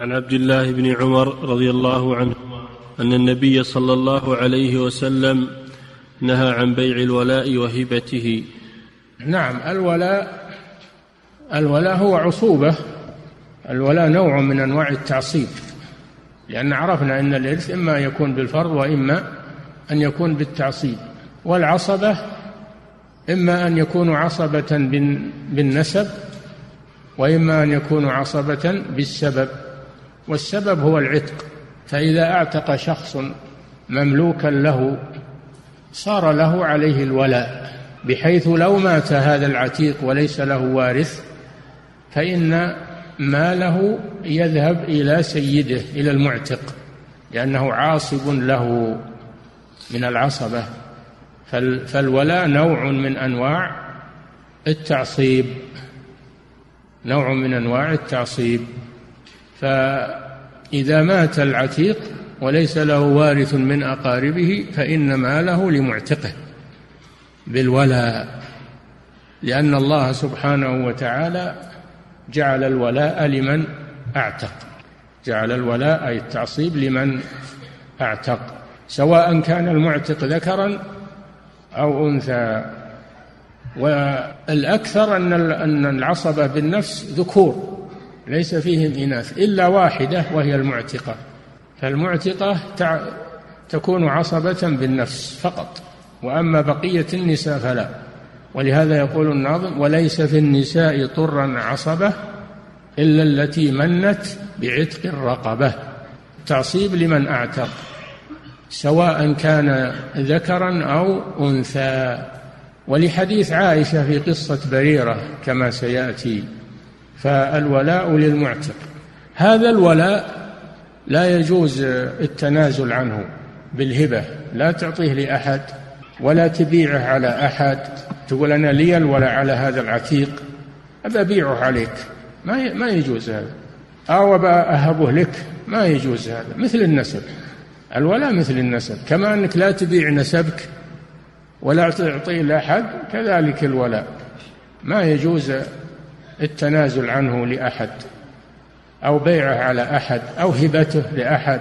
عن عبد الله بن عمر رضي الله عنهما أن النبي صلى الله عليه وسلم نهى عن بيع الولاء وهبته. نعم الولاء الولاء هو عصوبة. الولاء نوع من أنواع التعصيب لأن عرفنا إن الإرث إما ان يكون بالفرض وإما أن يكون بالتعصيب. والعصبة إما أن يكونوا عصبة بالنسب وإما أن يكونوا عصبة بالسبب. والسبب هو العتق فإذا أعتق شخص مملوكا له صار له عليه الولاء بحيث لو مات هذا العتيق وليس له وارث فإن ماله يذهب إلى سيده إلى المعتق لأنه عاصب له من العصبة. فالولاء نوع من أنواع التعصيب نوع من أنواع التعصيب. فإذا مات العتيق وليس له وارث من أقاربه فإن ماله لمعتقه بالولاء لأن الله سبحانه وتعالى جعل الولاء لمن أعتق. جعل الولاء أي التعصيب لمن أعتق. سواء كان المعتق ذكرا أو أنثى. والأكثر أن أن العصبة بالنفس ذكور. ليس فيهم إناث إلا واحدة وهي المعتقة. فالمعتقة تكون عصبة بالنفس فقط وأما بقية النساء فلا. ولهذا يقول الناظم وليس في النساء طرا عصبة إلا التي منت بعتق الرقبة. تعصيب لمن أعتق سواء كان ذكرا أو أنثى. ولحديث عائشة في قصة بريرة كما سيأتي. فالولاء للمعتق. هذا الولاء لا يجوز التنازل عنه بالهبة لا تعطيه لأحد ولا تبيعه على أحد. تقول أنا لي الولاء على هذا العتيق أبيعه عليك. ما ما يجوز هذا. أو أهبه لك ما يجوز هذا. مثل النسب. الولاء مثل النسب. كما أنك لا تبيع نسبك ولا تعطيه لأحد كذلك الولاء. ما يجوز التنازل عنه لأحد أو بيعه على أحد أو هبته لأحد.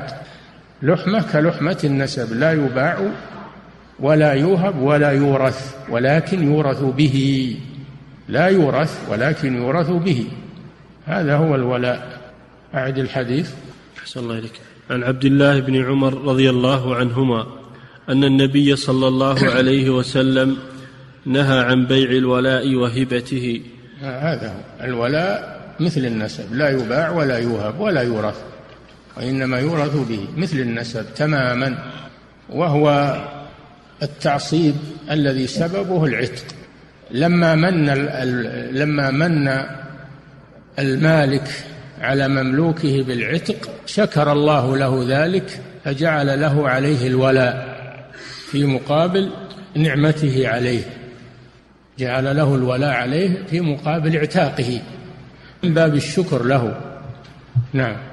لحمة كلحمة النسب لا يباع ولا يوهب ولا يورث ولكن يورث به. لا يورث ولكن يورث به. هذا هو الولاء. أعد الحديث. أحسن الله إليك. عن عبد الله بن عمر رضي الله عنهما أن النبي صلى الله عليه وسلم نهى عن بيع الولاء وهبته. هذا هو. الولاء مثل النسب لا يباع ولا يوهب ولا يورث وإنما يورث به مثل النسب تماما وهو التعصيب الذي سببه العتق. لما من لما من المالك على مملوكه بالعتق شكر الله له ذلك فجعل له عليه الولاء في مقابل نعمته عليه. جعل له الولاء عليه في مقابل اعتاقه من باب الشكر له. نعم.